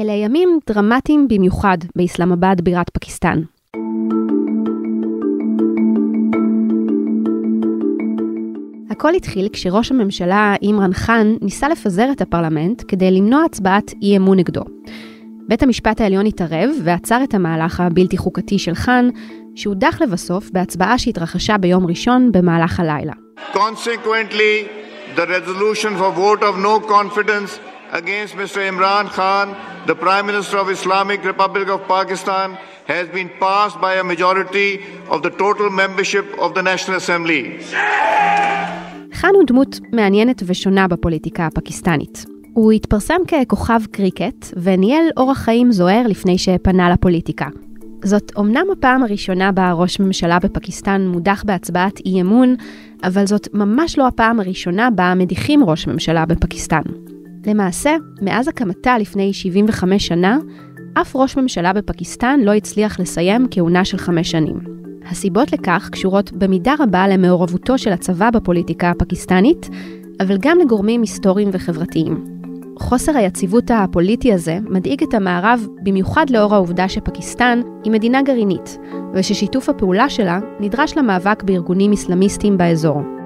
אלה ימים דרמטיים במיוחד באסלאמבאד בירת פקיסטן. הכל התחיל כשראש הממשלה אימרן חאן ניסה לפזר את הפרלמנט כדי למנוע הצבעת אי אמון נגדו. בית המשפט העליון התערב ועצר את המהלך הבלתי חוקתי של חאן, שהודח לבסוף בהצבעה שהתרחשה ביום ראשון במהלך הלילה. Against Mr. Imran Khan, the Prime Minister of Islamic Republic of Pakistan, has been passed by a majority of the total membership of the National Assembly. חאן הוא דמות מעניינת ושונה בפוליטיקה הפקיסטנית. הוא התפרסם ככוכב קריקט וניהל אורח חיים זוהר לפני שפנה לפוליטיקה. זאת אומנם הפעם הראשונה בה ראש ממשלה בפקיסטן מודח בהצבעת אי אמון, אבל זאת ממש לא הפעם הראשונה בה מדיחים ראש ממשלה בפקיסטן. למעשה, מאז הקמתה לפני 75 שנה, אף ראש ממשלה בפקיסטן לא הצליח לסיים כהונה של חמש שנים. הסיבות לכך קשורות במידה רבה למעורבותו של הצבא בפוליטיקה הפקיסטנית, אבל גם לגורמים היסטוריים וחברתיים. חוסר היציבות הפוליטי הזה מדאיג את המערב במיוחד לאור העובדה שפקיסטן היא מדינה גרעינית, וששיתוף הפעולה שלה נדרש למאבק בארגונים אסלאמיסטיים באזור.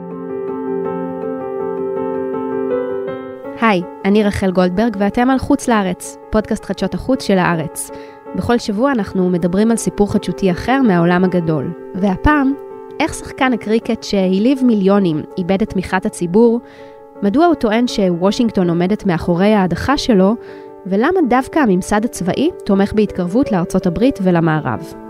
היי, אני רחל גולדברג ואתם על חוץ לארץ, פודקאסט חדשות החוץ של הארץ. בכל שבוע אנחנו מדברים על סיפור חדשותי אחר מהעולם הגדול. והפעם, איך שחקן הקריקט שהעליב מיליונים איבד את תמיכת הציבור, מדוע הוא טוען שוושינגטון עומדת מאחורי ההדחה שלו, ולמה דווקא הממסד הצבאי תומך בהתקרבות לארצות הברית ולמערב.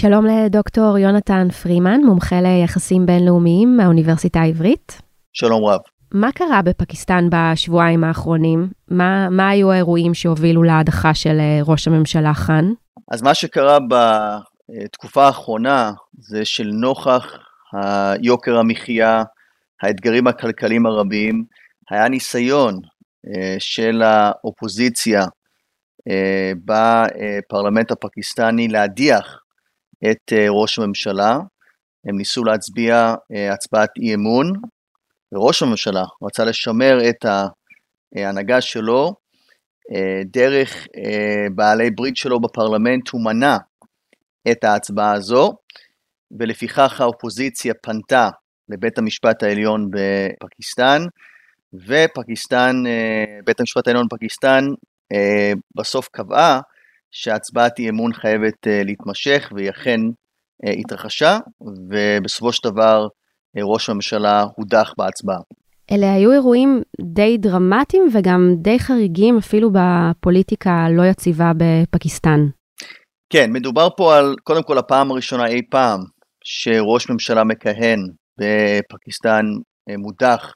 שלום לדוקטור יונתן פרימן, מומחה ליחסים בינלאומיים מהאוניברסיטה העברית. שלום רב. מה קרה בפקיסטן בשבועיים האחרונים? מה, מה היו האירועים שהובילו להדחה של אה, ראש הממשלה חאן? אז מה שקרה בתקופה האחרונה זה של נוכח היוקר המחיה, האתגרים הכלכליים הרבים, היה ניסיון אה, של האופוזיציה אה, בפרלמנט הפקיסטני להדיח את ראש הממשלה. הם ניסו להצביע הצבעת אי אמון, וראש הממשלה רצה לשמר את ההנהגה שלו אה, דרך אה, בעלי ברית שלו בפרלמנט, הוא מנע את ההצבעה הזו, ולפיכך האופוזיציה פנתה לבית המשפט העליון בפקיסטן, ופקיסטן, אה, בית המשפט העליון בפקיסטן בסוף קבעה שהצבעת אי אמון חייבת להתמשך, והיא אכן התרחשה, ובסופו של דבר ראש הממשלה הודח בהצבעה. אלה היו אירועים די דרמטיים וגם די חריגים אפילו בפוליטיקה הלא יציבה בפקיסטן. כן, מדובר פה על קודם כל הפעם הראשונה אי פעם שראש ממשלה מכהן בפקיסטן אה, מודח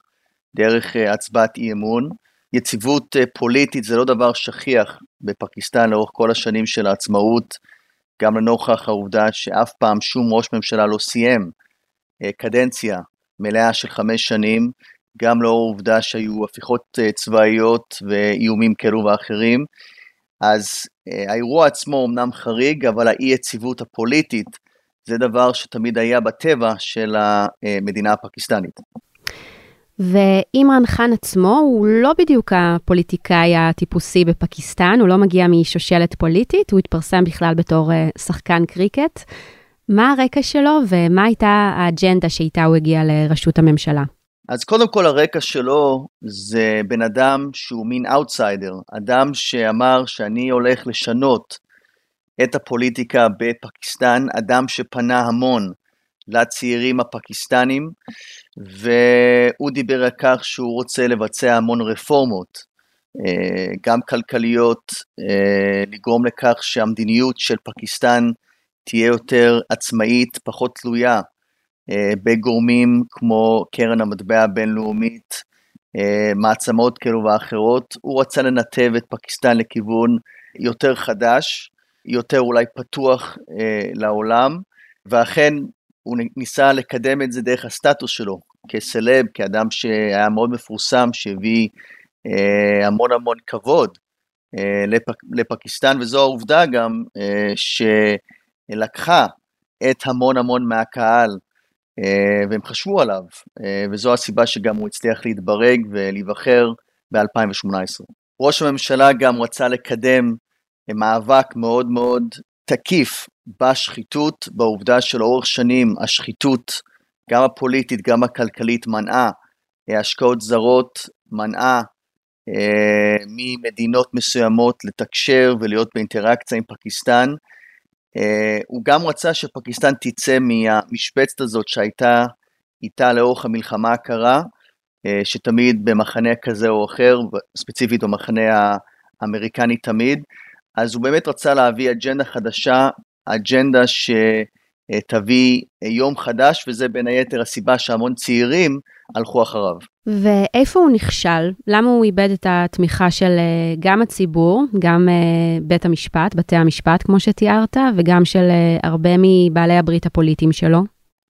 דרך אה, הצבעת אי אמון. יציבות אה, פוליטית זה לא דבר שכיח בפקיסטן לאורך כל השנים של העצמאות, גם לנוכח העובדה שאף פעם שום ראש ממשלה לא סיים אה, קדנציה מלאה של חמש שנים, גם לאור העובדה שהיו הפיכות אה, צבאיות ואיומים כאלו ואחרים. אז אה, האירוע עצמו אמנם חריג, אבל האי יציבות הפוליטית זה דבר שתמיד היה בטבע של המדינה הפקיסטנית. ואימרן חאן עצמו הוא לא בדיוק הפוליטיקאי הטיפוסי בפקיסטן, הוא לא מגיע משושלת פוליטית, הוא התפרסם בכלל בתור שחקן קריקט. מה הרקע שלו ומה הייתה האג'נדה שאיתה הוא הגיע לראשות הממשלה? אז קודם כל הרקע שלו זה בן אדם שהוא מין אאוטסיידר, אדם שאמר שאני הולך לשנות את הפוליטיקה בפקיסטן, אדם שפנה המון לצעירים הפקיסטנים, והוא דיבר על כך שהוא רוצה לבצע המון רפורמות, אה, גם כלכליות, אה, לגרום לכך שהמדיניות של פקיסטן תהיה יותר עצמאית, פחות תלויה אה, בגורמים כמו קרן המטבע הבינלאומית, מעצמות כאלו ואחרות. הוא רצה לנתב את פקיסטן לכיוון יותר חדש, יותר אולי פתוח לעולם, ואכן הוא ניסה לקדם את זה דרך הסטטוס שלו, כסלב, כאדם שהיה מאוד מפורסם, שהביא המון המון כבוד לפק, לפקיסטן, וזו העובדה גם ש... לקחה את המון המון מהקהל והם חשבו עליו, וזו הסיבה שגם הוא הצליח להתברג ולהיבחר ב-2018. ראש הממשלה גם רצה לקדם מאבק מאוד מאוד תקיף בשחיתות, בעובדה שלאורך שנים השחיתות, גם הפוליטית, גם הכלכלית, מנעה השקעות זרות, מנעה אה, ממדינות מסוימות לתקשר ולהיות באינטראקציה עם פקיסטן. אה, הוא גם רצה שפקיסטן תצא מהמשבצת הזאת שהייתה איתה לאורך המלחמה הקרה, אה, שתמיד במחנה כזה או אחר, ספציפית במחנה האמריקני תמיד, אז הוא באמת רצה להביא אג'נדה חדשה, אג'נדה שתביא יום חדש, וזה בין היתר הסיבה שהמון צעירים הלכו אחריו. ואיפה הוא נכשל? למה הוא איבד את התמיכה של אה, גם הציבור, גם אה, בית המשפט, בתי המשפט, כמו שתיארת, וגם של אה, הרבה מבעלי הברית הפוליטיים שלו?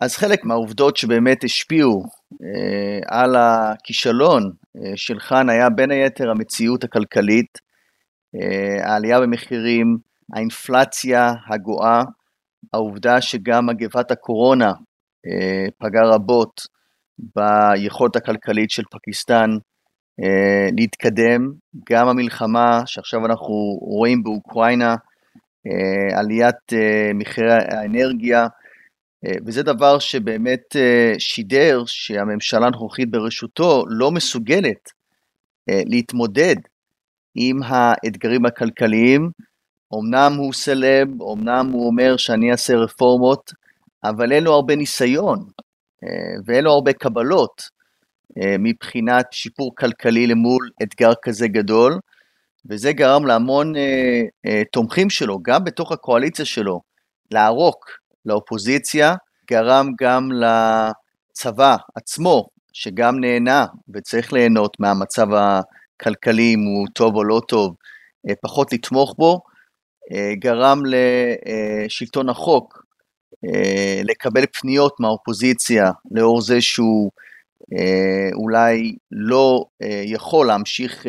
אז חלק מהעובדות שבאמת השפיעו אה, על הכישלון אה, של חאן היה בין היתר המציאות הכלכלית, אה, העלייה במחירים, האינפלציה הגואה, העובדה שגם מגפת הקורונה אה, פגעה רבות ביכולת הכלכלית של פקיסטן אה, להתקדם, גם המלחמה שעכשיו אנחנו רואים באוקראינה, עליית מחירי האנרגיה, וזה דבר שבאמת שידר שהממשלה הנוכחית בראשותו לא מסוגלת להתמודד עם האתגרים הכלכליים. אמנם הוא סלב, אמנם הוא אומר שאני אעשה רפורמות, אבל אין לו הרבה ניסיון אה, ואין לו הרבה קבלות אה, מבחינת שיפור כלכלי למול אתגר כזה גדול, וזה גרם להמון אה, תומכים שלו, גם בתוך הקואליציה שלו, לערוק לאופוזיציה, גרם גם לצבא עצמו, שגם נהנה וצריך ליהנות מהמצב כלכלי, אם הוא טוב או לא טוב, פחות לתמוך בו, אה, גרם לשלטון אה, החוק אה, לקבל פניות מהאופוזיציה לאור זה שהוא אולי לא יכול להמשיך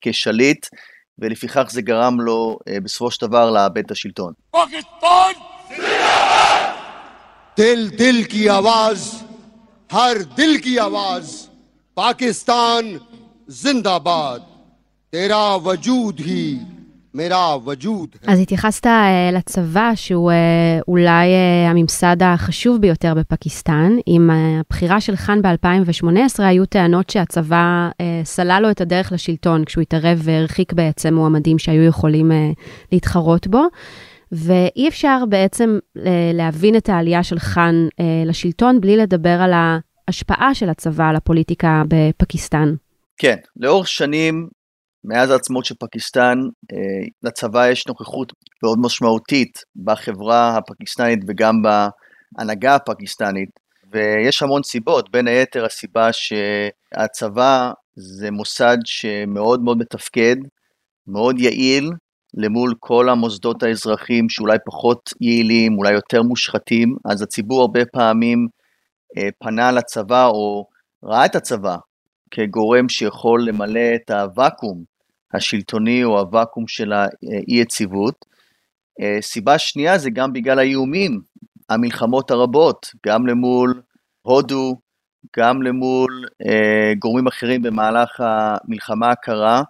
כשליט, ולפיכך זה גרם לו בסופו של דבר לאבד את השלטון. دل دل کی آواز ہر دل کی آواز پاکستان زندہ باد تیرا وجود ہی אז התייחסת uh, לצבא, שהוא uh, אולי uh, הממסד החשוב ביותר בפקיסטן. עם הבחירה של חאן ב-2018 היו טענות שהצבא סלל לו את הדרך לשלטון, כשהוא התערב והרחיק בעצם מועמדים שהיו יכולים להתחרות בו. ואי אפשר בעצם להבין את העלייה של חאן לשלטון בלי לדבר על ההשפעה של הצבא על הפוליטיקה בפקיסטן. כן, לאורך שנים, מאז העצמאות של פקיסטן, אה, לצבא יש נוכחות מאוד משמעותית בחברה הפקיסטנית וגם בהנהגה הפקיסטנית, ויש המון סיבות, בין היתר הסיבה שהצבא זה מוסד שמאוד מאוד מתפקד, מאוד יעיל, למול כל המוסדות האזרחיים שאולי פחות יעילים, אולי יותר מושחתים, אז הציבור הרבה פעמים אה, פנה לצבא או ראה את הצבא כגורם שיכול למלא את הוואקום השלטוני או הוואקום של האי-יציבות. אה, סיבה שנייה זה גם בגלל האיומים, המלחמות הרבות, גם למול הודו, גם למול אה, גורמים אחרים במהלך המלחמה הקרה,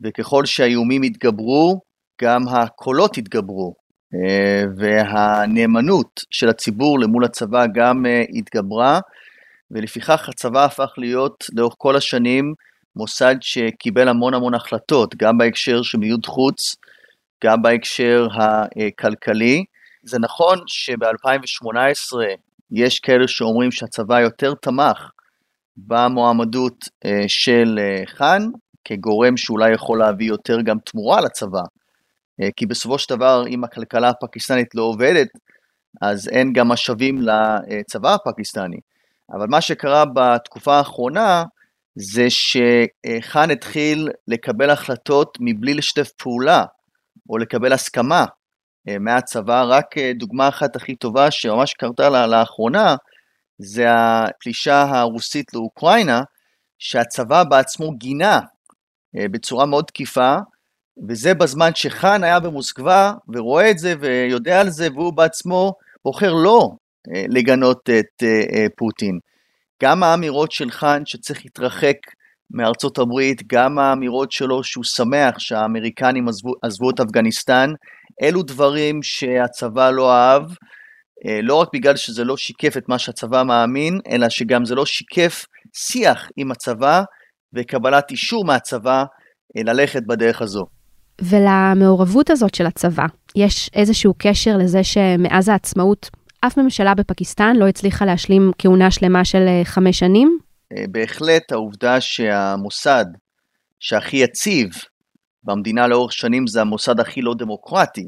וככל שהאיומים התגברו, גם הקולות התגברו, אה, והנאמנות של הציבור למול הצבא גם אה, התגברה, ולפיכך הצבא הפך להיות לאורך כל השנים מוסד שקיבל המון המון החלטות, גם בהקשר של מדיניות חוץ, גם בהקשר הכלכלי. זה נכון שב-2018 יש כאלה שאומרים שהצבא יותר תמך במועמדות אה, של אה, חאן, כגורם שאולי יכול להביא יותר גם תמורה לצבא. אה, כי בסופו של דבר, אם הכלכלה הפקיסטנית לא עובדת, אז אין גם משאבים לצבא הפקיסטני. אבל מה שקרה בתקופה האחרונה זה שחאן התחיל לקבל החלטות מבלי לשתף פעולה או לקבל הסכמה אה, מהצבא. רק אה, דוגמה אחת הכי טובה שממש קרתה לאחרונה, זה הפלישה הרוסית לאוקראינה, שהצבא בעצמו גינה אה, בצורה מאוד תקיפה, וזה בזמן שחאן היה במוסקבה ורואה את זה ויודע על זה, והוא בעצמו בוחר לא לגנות את פוטין. גם האמירות של חאן שצריך להתרחק מארצות הברית, גם האמירות שלו שהוא שמח שהאמריקנים עזבו, עזבו את אפגניסטן, אלו דברים שהצבא לא אהב, אה, לא רק בגלל שזה לא שיקף את מה שהצבא מאמין, אלא שגם זה לא שיקף שיח עם הצבא וקבלת אישור מהצבא אה, ללכת בדרך הזו. ולמעורבות הזאת של הצבא, יש איזשהו קשר לזה שמאז העצמאות אף ממשלה בפקיסטן לא הצליחה להשלים כהונה שלמה של אה, חמש שנים? בהחלט העובדה שהמוסד שהכי יציב במדינה לאורך שנים זה המוסד הכי לא דמוקרטי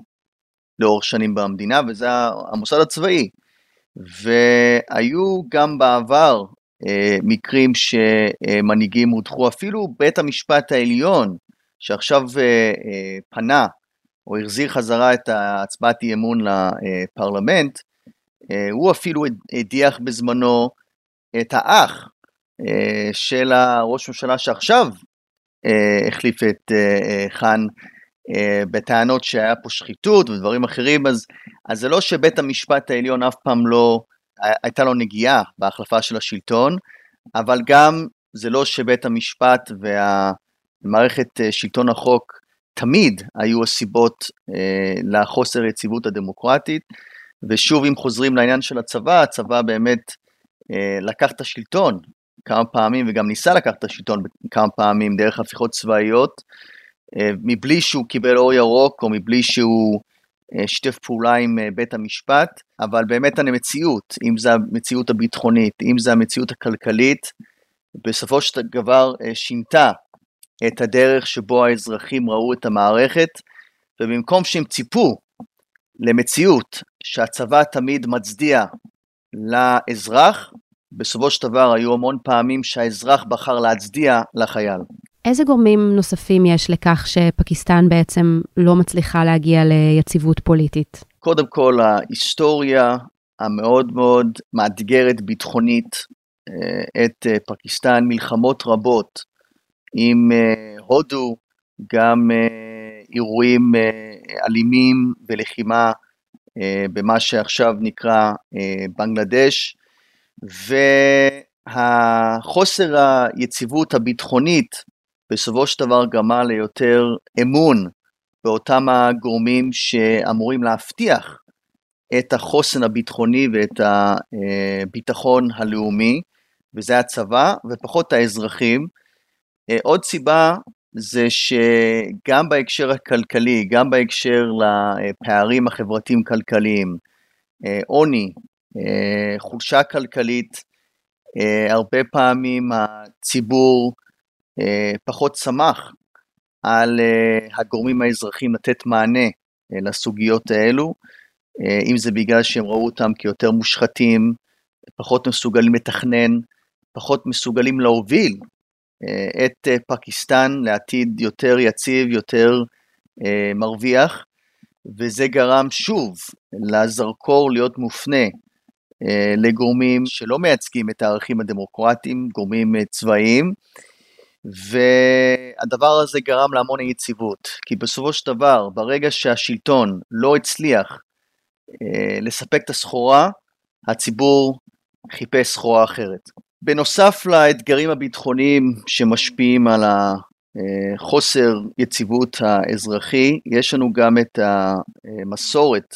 לאורך שנים במדינה, וזה המוסד הצבאי. והיו גם בעבר אה, מקרים שמנהיגים הודחו, אפילו בית המשפט העליון, שעכשיו אה, אה, פנה או החזיר חזרה את הצבעת אי אמון לפרלמנט, אה, הוא אפילו הדיח בזמנו את האח אה, של הראש ממשלה שעכשיו אה, החליף את חאן בטענות שהיה פה שחיתות ודברים אחרים, אז, אז זה לא שבית המשפט העליון אף פעם לא, הייתה לו נגיעה בהחלפה של השלטון, אבל גם זה לא שבית המשפט והמערכת שלטון החוק תמיד היו הסיבות לחוסר יציבות הדמוקרטית. ושוב, אם חוזרים לעניין של הצבא, הצבא באמת אה, לקח את השלטון כמה פעמים, וגם ניסה לקחת את השלטון כמה פעמים דרך הפיכות צבאיות, אה, מבלי שהוא קיבל אור ירוק, או מבלי שהוא אה, שיתף פעולה עם אה, בית המשפט, אבל באמת המציאות, אם זה המציאות הביטחונית, אם זה המציאות הכלכלית, בסופו של דבר אה, שינתה את הדרך שבו האזרחים ראו את המערכת, ובמקום שהם ציפו למציאות שהצבא תמיד מצדיע לאזרח, בסופו של דבר היו המון פעמים שהאזרח בחר להצדיע לחייל. איזה גורמים נוספים יש לכך שפקיסטן בעצם לא מצליחה להגיע ליציבות פוליטית? קודם כל, ההיסטוריה המאוד מאוד מאתגרת ביטחונית אה, את אה, פקיסטן, מלחמות רבות עם אה, הודו, גם אירועים אלימים ולחימה אה, במה שעכשיו נקרא אה, בנגלדש, והחוסר היציבות הביטחונית בסופו של דבר גרמה ליותר אמון באותם הגורמים שאמורים להבטיח את החוסן הביטחוני ואת הביטחון הלאומי, וזה הצבא, ופחות האזרחים. אה, עוד סיבה זה שגם בהקשר הכלכלי, גם בהקשר לפערים החברתיים-כלכליים, אה, עוני, אה, חולשה כלכלית, אה, הרבה פעמים הציבור פחות שמח על הגורמים האזרחיים לתת מענה לסוגיות האלו, אם זה בגלל שהם ראו אותם כיותר מושחתים, פחות מסוגלים לתכנן, פחות מסוגלים להוביל את אה, פקיסטן לעתיד יותר יציב, יותר אה, מרוויח, וזה גרם שוב לזרקור להיות מופנה לגורמים שלא מייצגים את הערכים הדמוקרטיים, גורמים צבאיים, והדבר הזה גרם להמון יציבות, כי בסופו של דבר, ברגע שהשלטון לא הצליח לספק את הסחורה, הציבור חיפש סחורה אחרת. בנוסף לאתגרים הביטחוניים שמשפיעים על החוסר יציבות האזרחי, יש לנו גם את המסורת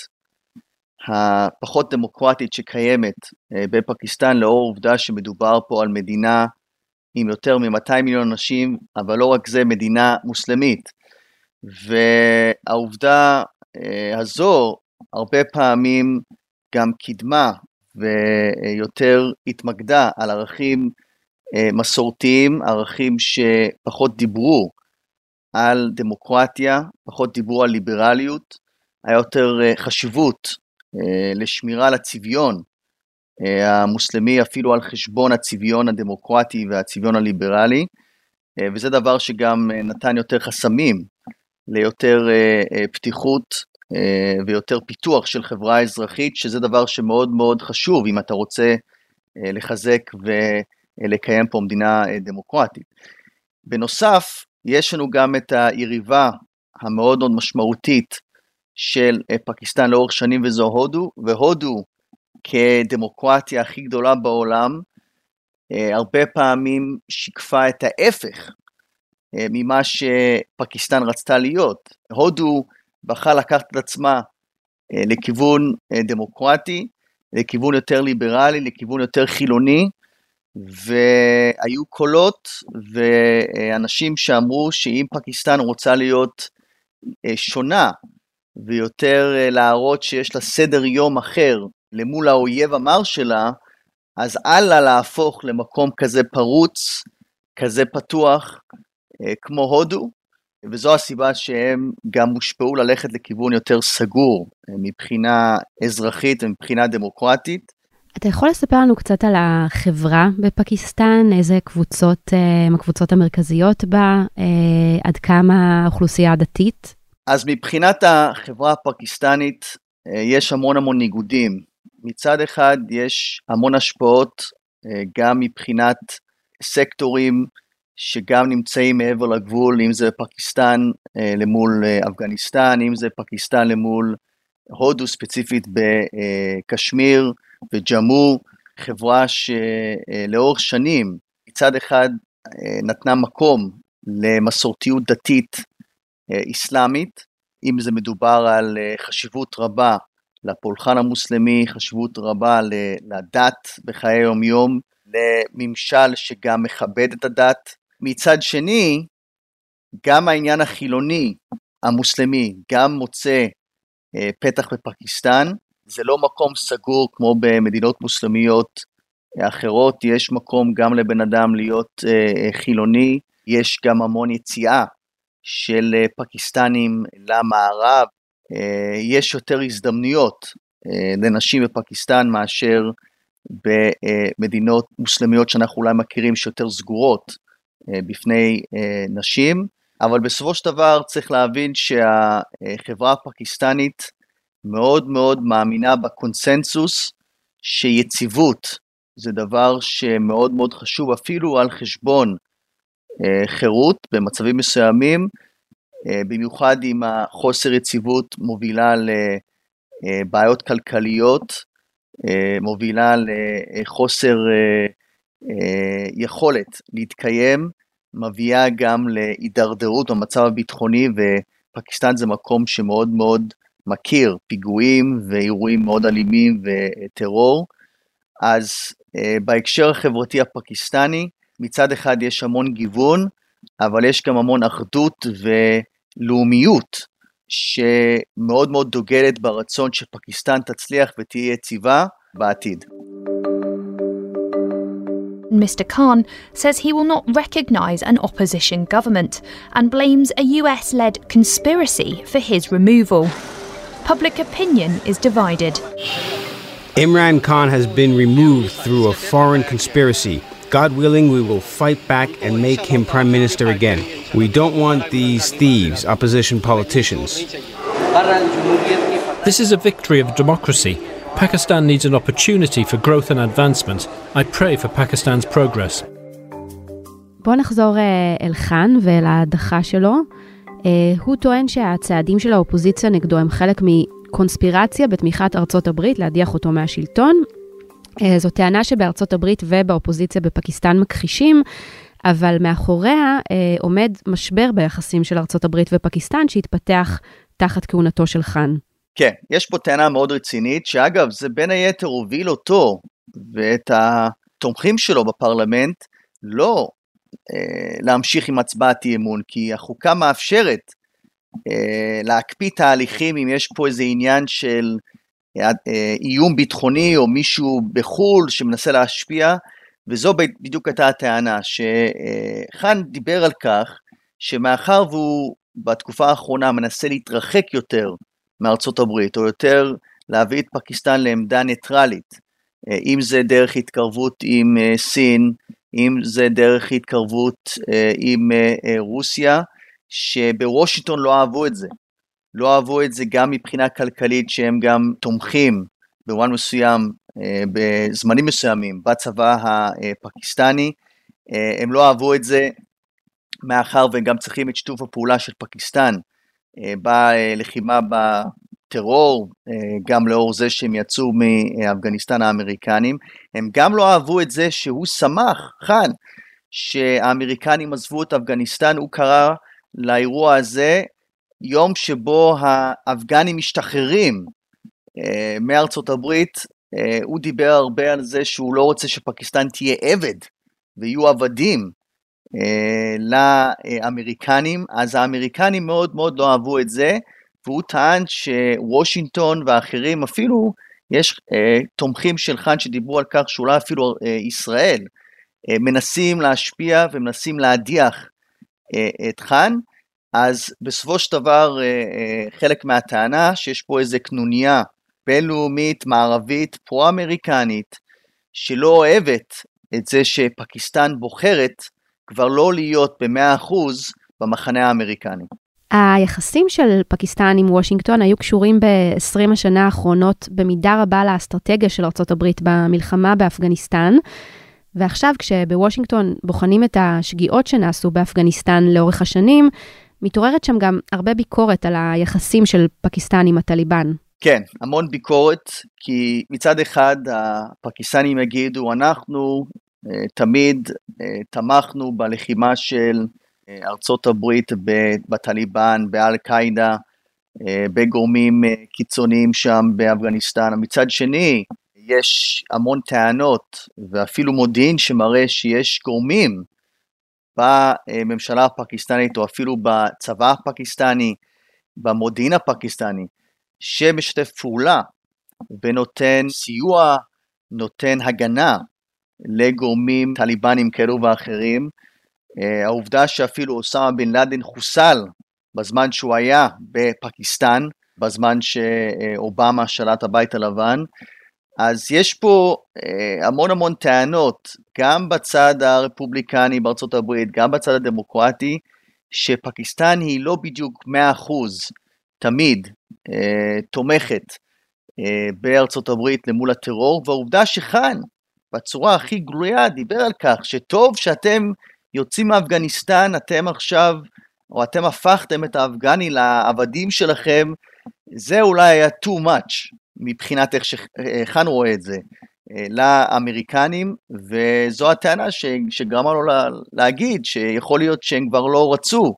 הפחות דמוקרטית שקיימת אה, בפקיסטן, לאור העובדה שמדובר פה על מדינה עם יותר מ-200 מיליון אנשים, אבל לא רק זה, מדינה מוסלמית. והעובדה אה, הזו הרבה פעמים גם קידמה ויותר התמקדה על ערכים אה, מסורתיים, ערכים שפחות דיברו על דמוקרטיה, פחות דיברו על ליברליות, היה יותר אה, חשיבות אה, לשמירה על הצביון המוסלמי אפילו על חשבון הצביון הדמוקרטי והצביון הליברלי, וזה דבר שגם נתן יותר חסמים ליותר פתיחות ויותר פיתוח של חברה אזרחית, שזה דבר שמאוד מאוד חשוב אם אתה רוצה אה, לחזק ולקיים פה מדינה אה, דמוקרטית. בנוסף, יש לנו גם את היריבה המאוד מאוד משמעותית של פקיסטן לאורך שנים וזו הודו, והודו כדמוקרטיה הכי גדולה בעולם, הרבה פעמים שיקפה את ההפך ממה שפקיסטן רצתה להיות. הודו בחרה לקחת את עצמה לכיוון דמוקרטי, לכיוון יותר ליברלי, לכיוון יותר חילוני, והיו קולות ואנשים שאמרו שאם פקיסטן רוצה להיות אה, שונה ויותר אה, להראות שיש לה סדר יום אחר למול האויב המר שלה, אז אל לה להפוך למקום כזה פרוץ, כזה פתוח, אה, כמו הודו, וזו הסיבה שהם גם הושפעו ללכת לכיוון יותר סגור מבחינה אזרחית ומבחינה דמוקרטית. אתה יכול לספר לנו קצת על החברה בפקיסטן, איזה קבוצות הן הקבוצות המרכזיות בה, אה, עד כמה האוכלוסייה הדתית? אז מבחינת החברה הפקיסטנית אה, יש המון המון ניגודים. מצד אחד יש המון השפעות אה, גם מבחינת סקטורים שגם נמצאים מעבר לגבול, אם זה פקיסטן למול אפגניסטן, אם זה פקיסטן למול הודו ספציפית בקשמיר, וג'אמו, חברה שלאורך שנים מצד אחד אה, נתנה מקום למסורתיות דתית אה, איסלאמית, אם זה מדובר על אה, חשיבות רבה לפולחן המוסלמי, חשיבות רבה לדת בחיי היום-יום, לממשל שגם מכבד את הדת. מצד שני, גם העניין החילוני המוסלמי גם מוצא פתח בפקיסטן, זה לא מקום סגור כמו במדינות מוסלמיות אחרות, יש מקום גם לבן אדם להיות uh, חילוני, יש גם המון יציאה של uh, פקיסטנים למערב, uh, יש יותר הזדמנויות לנשים בפקיסטן מאשר במדינות מוסלמיות שאנחנו אולי מכירים שיותר סגורות בפני uh, נשים, אבל בסופו של דבר צריך להבין שהחברה הפקיסטנית מאוד מאוד מאמינה בקונסנזוס שיציבות זה דבר שמאוד מאוד חשוב אפילו על חשבון אה, חירות במצבים מסוימים, אה, במיוחד אם החוסר יציבות מובילה לבעיות כלכליות, אה, מובילה לחוסר אה, אה, יכולת להתקיים, מביאה גם להידרדרות במצב הביטחוני ופקיסטן זה מקום שמאוד מאוד מכיר פיגועים ואירועים מאוד אלימים וטרור. אז uh, בהקשר החברתי הפקיסטני, מצד אחד יש המון גיוון, אבל יש גם המון אחדות ולאומיות שמאוד מאוד דוגלת ברצון שפקיסטן תצליח ותהיה יציבה בעתיד. Mr. Khan says he will not recognise an opposition government and blames a US led conspiracy for his removal. public opinion is divided. Imran Khan has been removed through a foreign conspiracy. God willing, we will fight back and make him prime minister again. We don't want these thieves, opposition politicians. This is a victory of democracy. Pakistan needs an opportunity for growth and advancement. I pray for Pakistan's progress. בואו נחזור אל חאן ואל ההדחה שלו. Uh, הוא טוען שהצעדים של האופוזיציה נגדו הם חלק מקונספירציה בתמיכת ארצות הברית להדיח אותו מהשלטון. Uh, זו טענה שבארצות הברית ובאופוזיציה בפקיסטן מכחישים, אבל מאחוריה עומד משבר ביחסים של ארצות הברית ופקיסטן שהתפתח תחת כהונתו של חאן. כן, יש פה טענה מאוד רצינית, שאגב, זה בין היתר הוביל אותו ואת התומכים שלו בפרלמנט לא אה, להמשיך עם הצבעת אי אמון, כי החוקה מאפשרת אה, להקפיא תהליכים אם יש פה איזה עניין של אה, איום ביטחוני או מישהו בחו"ל שמנסה להשפיע, וזו בדיוק הייתה הטענה, שחאן דיבר על כך שמאחר והוא בתקופה האחרונה מנסה להתרחק יותר מארצות הברית, או יותר להביא את פקיסטן לעמדה ניטרלית, אם זה דרך התקרבות עם סין, אם זה דרך התקרבות אה, עם אה, אה, רוסיה, שבוושינגטון לא אהבו את זה. לא אהבו את זה גם מבחינה כלכלית, שהם גם תומכים במובן מסוים, בזמנים מסוימים, בצבא הפקיסטני. הם לא אהבו את זה מאחר והם גם צריכים את שיתוף הפעולה של פקיסטן בלחימה טרור, גם לאור זה שהם יצאו מאפגניסטן האמריקנים, הם גם לא אהבו את זה שהוא שמח, חאן, שהאמריקנים עזבו את אפגניסטן, הוא קרא לאירוע הזה יום שבו האפגנים משתחררים אה, מארצות הברית, אה, הוא דיבר הרבה על זה שהוא לא רוצה שפקיסטן תהיה עבד ויהיו עבדים. אה, לאמריקנים, אז האמריקנים מאוד מאוד לא אהבו את זה, והוא טען שוושינגטון ואחרים, אפילו יש תומכים של חאן שדיברו על כך שאולי אפילו ישראל מנסים להשפיע ומנסים להדיח את חאן, אז בסופו של דבר חלק מהטענה שיש פה איזה קנוניה בינלאומית, מערבית, פרו-אמריקנית, שלא אוהבת את זה שפקיסטן בוחרת כבר לא להיות במאה אחוז במחנה האמריקני. היחסים של פקיסטן עם וושינגטון היו קשורים ב-20 השנה האחרונות במידה רבה לאסטרטגיה של ארה"ב במלחמה באפגניסטן. ועכשיו כשבוושינגטון בוחנים את השגיאות שנעשו באפגניסטן לאורך השנים, מתעוררת שם גם הרבה ביקורת על היחסים של פקיסטן עם הטליבן. כן, המון ביקורת, כי מצד אחד הפקיסטנים יגידו, אנחנו תמיד אה, תמכנו בלחימה של אה, ארצות הברית בטליבן, באל-קאעידה, בגורמים קיצוניים שם באפגניסטן. מצד שני, יש המון טענות ואפילו מודיעין שמראה שיש גורמים בממשלה הפקיסטנית או אפילו בצבא הפקיסטני, במודיעין הפקיסטני, שמשתף פעולה ונותן סיוע, נותן הגנה לגורמים טליבנים כאלו ואחרים. אה, העובדה שאפילו אוסמה בן לאדן חוסל בזמן שהוא היה בפקיסטן, בזמן שאובמה שלט הבית הלבן, אז יש פה אה, המון המון טענות, גם בצד הרפובליקני בארצות הברית, גם בצד הדמוקרטי, שפקיסטן היא לא בדיוק 100% תמיד אה, תומכת בארצות הברית למול הטרור, והעובדה שחאן, בצורה הכי גלויה, דיבר על כך שטוב שאתם יוצאים מאפגניסטן, אתם עכשיו, או אתם הפכתם את האפגני לעבדים שלכם, זה אולי היה too much מבחינת איך שחאן רואה את זה. אה, לאמריקנים, וזו הטענה שגרמה לו לה, להגיד שיכול להיות שהם כבר לא רצו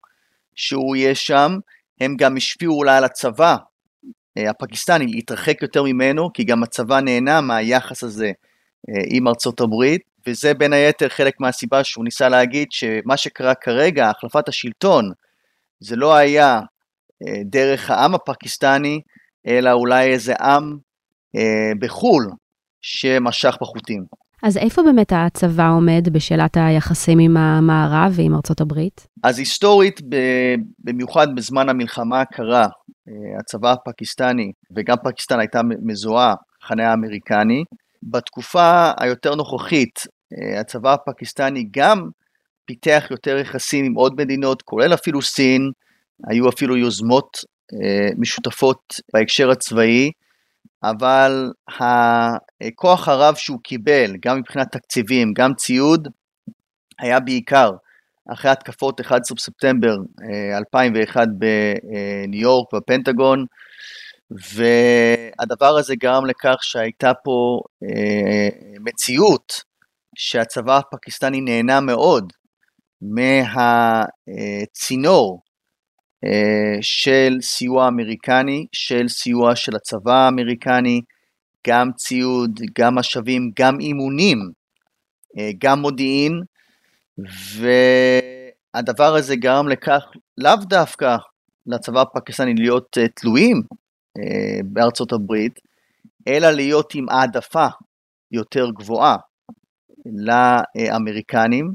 שהוא יהיה שם, הם גם השפיעו אולי על הצבא אה, הפקיסטני להתרחק יותר ממנו, כי גם הצבא נהנה מהיחס הזה עם ארצות הברית, וזה בין היתר חלק מהסיבה שהוא ניסה להגיד שמה שקרה כרגע, החלפת השלטון, זה לא היה אה, דרך העם הפקיסטני, אלא אולי איזה עם בחו"ל שמשך בחוטים. אז איפה באמת הצבא עומד בשאלת היחסים עם המערב ועם ארצות הברית? אז היסטורית, במיוחד בזמן המלחמה הקרה, אה, הצבא הפקיסטני, וגם פקיסטן הייתה מזוהה, חנה האמריקני. בתקופה היותר נוכחית, אה, הצבא הפקיסטני גם פיתח יותר יחסים עם עוד מדינות, כולל אפילו סין, היו אפילו יוזמות אה, משותפות בהקשר הצבאי, אבל הכוח הרב שהוא קיבל, גם מבחינת תקציבים, גם ציוד, היה בעיקר אחרי התקפות 11 בספטמבר 2001 אה, בניו יורק בפנטגון, והדבר הזה גרם לכך שהייתה פה אה, מציאות שהצבא הפקיסטני נהנה מאוד מהצינור אה, של סיוע אמריקני, של סיוע של הצבא האמריקני, גם ציוד, גם משאבים, גם אימונים, אה, גם מודיעין, והדבר הזה גרם לכך לאו דווקא לצבא הפקיסטני להיות אה, תלויים בארצות הברית, אלא להיות עם העדפה יותר גבוהה לאמריקנים.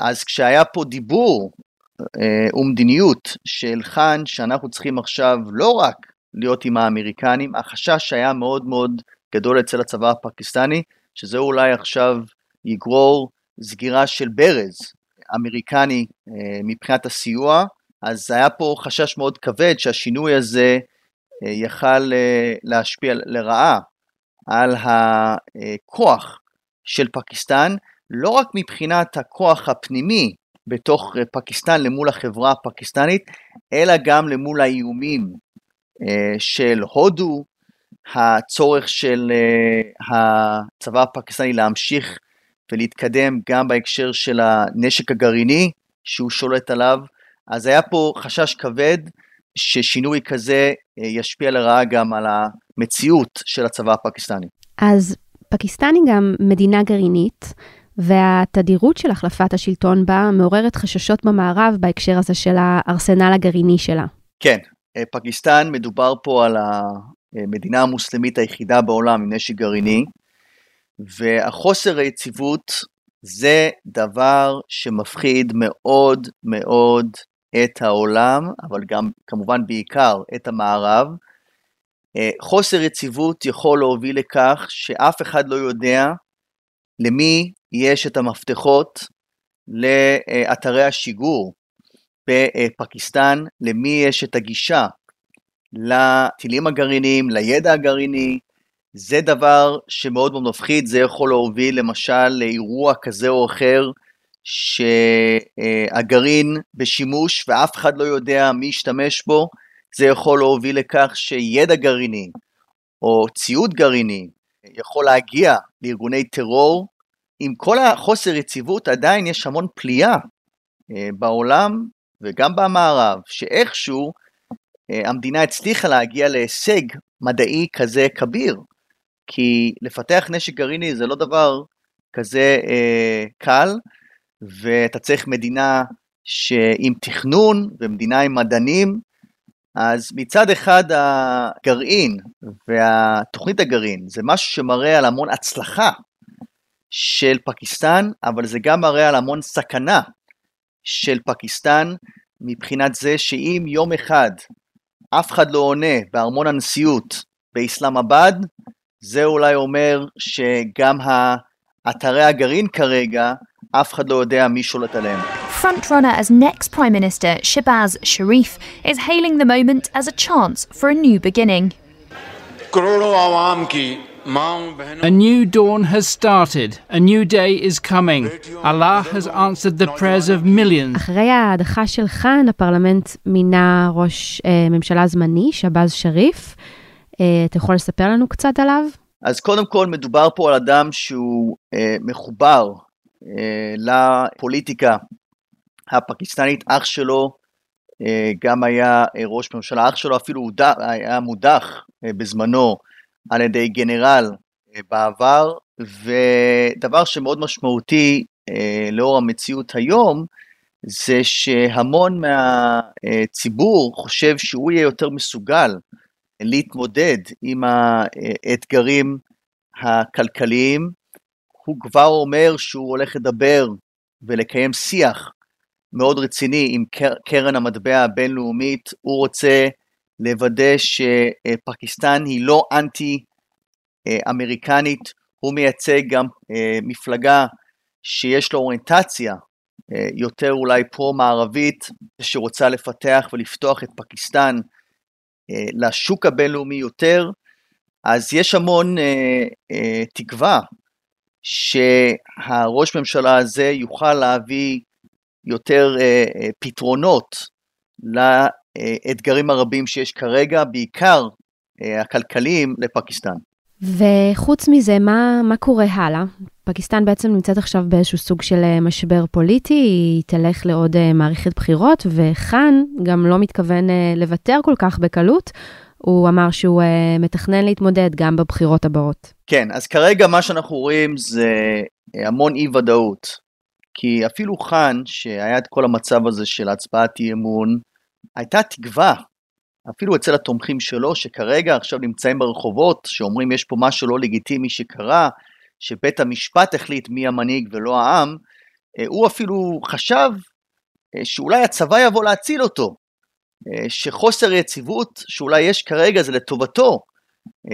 אז כשהיה פה דיבור אה, ומדיניות של חאן שאנחנו צריכים עכשיו לא רק להיות עם האמריקנים, החשש היה מאוד מאוד גדול אצל הצבא הפקיסטני, שזה אולי עכשיו יגרור סגירה של ברז אמריקני אה, מבחינת הסיוע, אז היה פה חשש מאוד כבד שהשינוי הזה אה, יכל להשפיע לרעה על הכוח של פקיסטן, לא רק מבחינת הכוח הפנימי בתוך אה, פקיסטן למול החברה הפקיסטנית, אלא גם למול האיומים של הודו, הצורך של הצבא הפקיסטני להמשיך ולהתקדם גם בהקשר של הנשק הגרעיני שהוא שולט עליו, אז היה פה חשש כבד ששינוי כזה ישפיע לרעה גם על המציאות של הצבא הפקיסטני. אז פקיסטן היא גם מדינה גרעינית, והתדירות של החלפת השלטון בה מעוררת חששות במערב בהקשר הזה של הארסנל הגרעיני שלה. כן, פקיסטן מדובר פה על המדינה המוסלמית היחידה בעולם עם נשק גרעיני, והחוסר היציבות זה דבר שמפחיד מאוד מאוד את העולם, אבל גם כמובן בעיקר את המערב. אה, חוסר יציבות יכול להוביל לכך שאף אחד לא יודע למי יש את המפתחות לאתרי השיגור בפקיסטן, למי יש את הגישה לטילים הגרעיניים, לידע הגרעיני, זה דבר שמאוד מאוד מפחיד, זה יכול להוביל למשל לאירוע כזה או אחר שהגרעין בשימוש ואף אחד לא יודע מי ישתמש בו, זה יכול להוביל לכך שידע גרעיני או ציוד גרעיני יכול להגיע לארגוני טרור. עם כל החוסר יציבות עדיין יש המון פליאה אה, בעולם וגם במערב, שאיכשהו אה, המדינה הצליחה להגיע להישג מדעי כזה כביר. כי לפתח נשק גרעיני זה לא דבר כזה אה, קל, ואתה צריך מדינה שעם תכנון ומדינה עם מדענים, אז מצד אחד הגרעין והתוכנית הגרעין זה משהו שמראה על המון הצלחה של פקיסטן, אבל זה גם מראה על המון סכנה של פקיסטן מבחינת זה שאם יום אחד אף אחד לא עונה בארמון הנשיאות באסלאמבאד, זה אולי אומר שגם האתרי הגרעין כרגע, אף אחד לא יודע מי שולט עליהם. Frontrunner as next Prime Minister Shehbaz Sharif is hailing the moment as a chance for a new beginning. A new dawn has started. A new day is coming. Allah has answered the prayers of millions. אחרי ההדחה של חאן, הפרלמנט מינה ראש אה, ממשלה זמני, שבאז שריף. אה, אתה יכול לספר לנו קצת עליו? אז קודם כל מדובר פה על אדם שהוא אה, מחובר אה, לפוליטיקה הפקיסטנית, אח שלו אה, גם היה אה, ראש ממשלה, אח שלו אפילו היה מודח אה, בזמנו על ידי גנרל אה, בעבר, ודבר שמאוד משמעותי אה, לאור המציאות היום, זה שהמון מהציבור חושב שהוא יהיה יותר מסוגל להתמודד עם האתגרים הכלכליים. הוא כבר אומר שהוא הולך לדבר ולקיים שיח מאוד רציני עם קרן המטבע הבינלאומית. הוא רוצה לוודא שפקיסטן היא לא אנטי אמריקנית, הוא מייצג גם מפלגה שיש לו אוריינטציה יותר אולי פרו-מערבית, שרוצה לפתח ולפתוח את פקיסטן אה, לשוק הבינלאומי יותר, אז יש המון אה, אה, תקווה שהראש ממשלה הזה יוכל להביא יותר אה, אה, פתרונות לאתגרים הרבים שיש כרגע, בעיקר אה, הכלכליים, לפקיסטן. וחוץ מזה, מה, מה קורה הלאה? פקיסטן בעצם נמצאת עכשיו באיזשהו סוג של אה, משבר פוליטי, היא תלך לעוד אה, מערכת בחירות, וחאן גם לא מתכוון לוותר כל כך בקלות. הוא אמר שהוא מתכנן להתמודד גם בבחירות הבאות. כן, אז כרגע מה שאנחנו רואים זה המון אי ודאות. כי אפילו חאן, שהיה את כל המצב הזה של הצבעת אי אמון, הייתה תקווה אפילו אצל התומכים שלו, שכרגע עכשיו נמצאים ברחובות, שאומרים יש פה משהו לא לגיטימי שקרה, שבית המשפט החליט מי המנהיג ולא העם, אה, הוא אפילו חשב אה, שאולי הצבא יבוא להציל אותו, אה, שחוסר יציבות שאולי יש כרגע זה לטובתו,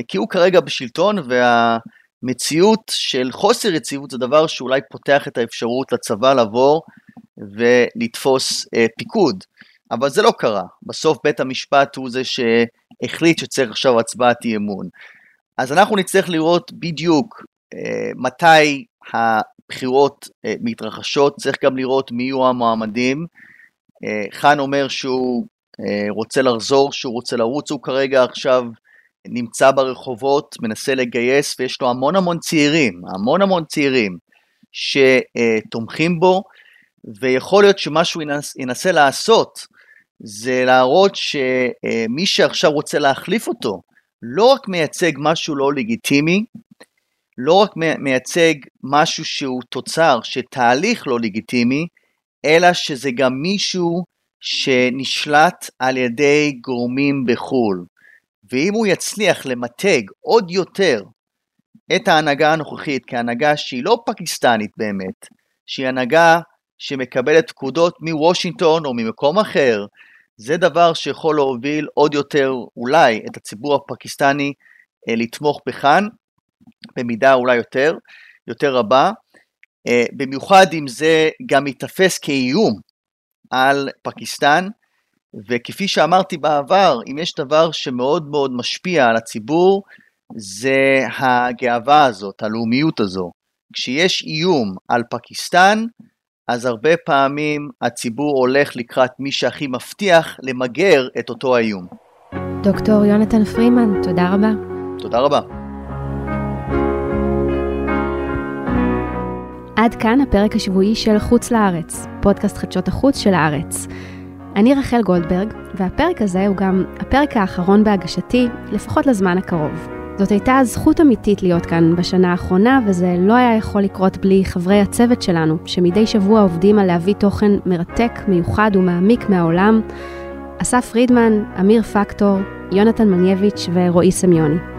כי הוא כרגע בשלטון והמציאות של חוסר יציבות זה דבר שאולי פותח את האפשרות לצבא לבוא ולתפוס פיקוד. אבל זה לא קרה. בסוף בית המשפט הוא זה שהחליט שצריך עכשיו הצבעת אי אמון. אז אנחנו נצטרך לראות בדיוק אה, מתי הבחירות אה, מתרחשות, צריך גם לראות מי יהיו המועמדים. אה, חאן אומר שהוא רוצה לחזור, שהוא רוצה לרוץ, הוא כרגע עכשיו נמצא ברחובות, מנסה לגייס, ויש לו המון המון צעירים, המון המון צעירים שתומכים בו, ויכול להיות שמה שהוא ינס, ינסה לעשות זה להראות שמי שעכשיו רוצה להחליף אותו, לא רק מייצג משהו לא לגיטימי, לא רק מייצג משהו שהוא תוצר של תהליך לא לגיטימי, אלא שזה גם מישהו שנשלט על ידי גורמים בחו"ל. ואם הוא יצליח למתג עוד יותר את ההנהגה הנוכחית כהנהגה שהיא לא פקיסטנית באמת, שהיא הנהגה שמקבלת פקודות מוושינגטון או ממקום אחר, זה דבר שיכול להוביל עוד יותר אולי את הציבור הפקיסטני אה, לתמוך בכאן, במידה אולי יותר, יותר רבה, אה, במיוחד אם זה גם ייתפס כאיום על פקיסטן, וכפי שאמרתי בעבר, אם יש דבר שמאוד מאוד משפיע על הציבור, זה הגאווה הזאת, הלאומיות הזו. כשיש איום על פקיסטן, אז הרבה פעמים הציבור הולך לקראת מי שהכי מבטיח למגר את אותו האיום. דוקטור יונתן פרימן, תודה רבה. תודה רבה. עד כאן הפרק השבועי של חוץ לארץ, פודקאסט חדשות החוץ של הארץ. אני רחל גולדברג, והפרק הזה הוא גם הפרק האחרון בהגשתי, לפחות לזמן הקרוב. זאת הייתה זכות אמיתית להיות כאן בשנה האחרונה, וזה לא היה יכול לקרות בלי חברי הצוות שלנו, שמדי שבוע עובדים על להביא תוכן מרתק, מיוחד ומעמיק מהעולם. אסף פרידמן, אמיר פקטור, יונתן מנייביץ' ורועי סמיוני.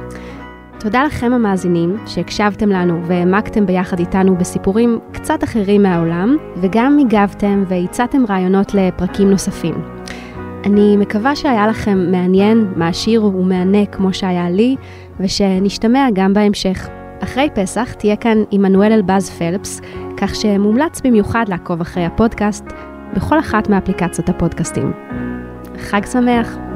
תודה לכם המאזינים שהקשבתם לנו והעמקתם ביחד איתנו בסיפורים קצת אחרים מהעולם, וגם הגבתם והצעתם רעיונות לפרקים נוספים. אני מקווה שהיה לכם מעניין, מעשיר ומהנה כמו שהיה לי, ושנשתמע גם בהמשך. אחרי פסח תהיה כאן עמנואל אלבז פלפס, כך שמומלץ במיוחד לעקוב אחרי הפודקאסט בכל אחת מאפליקציות הפודקאסטים. חג שמח!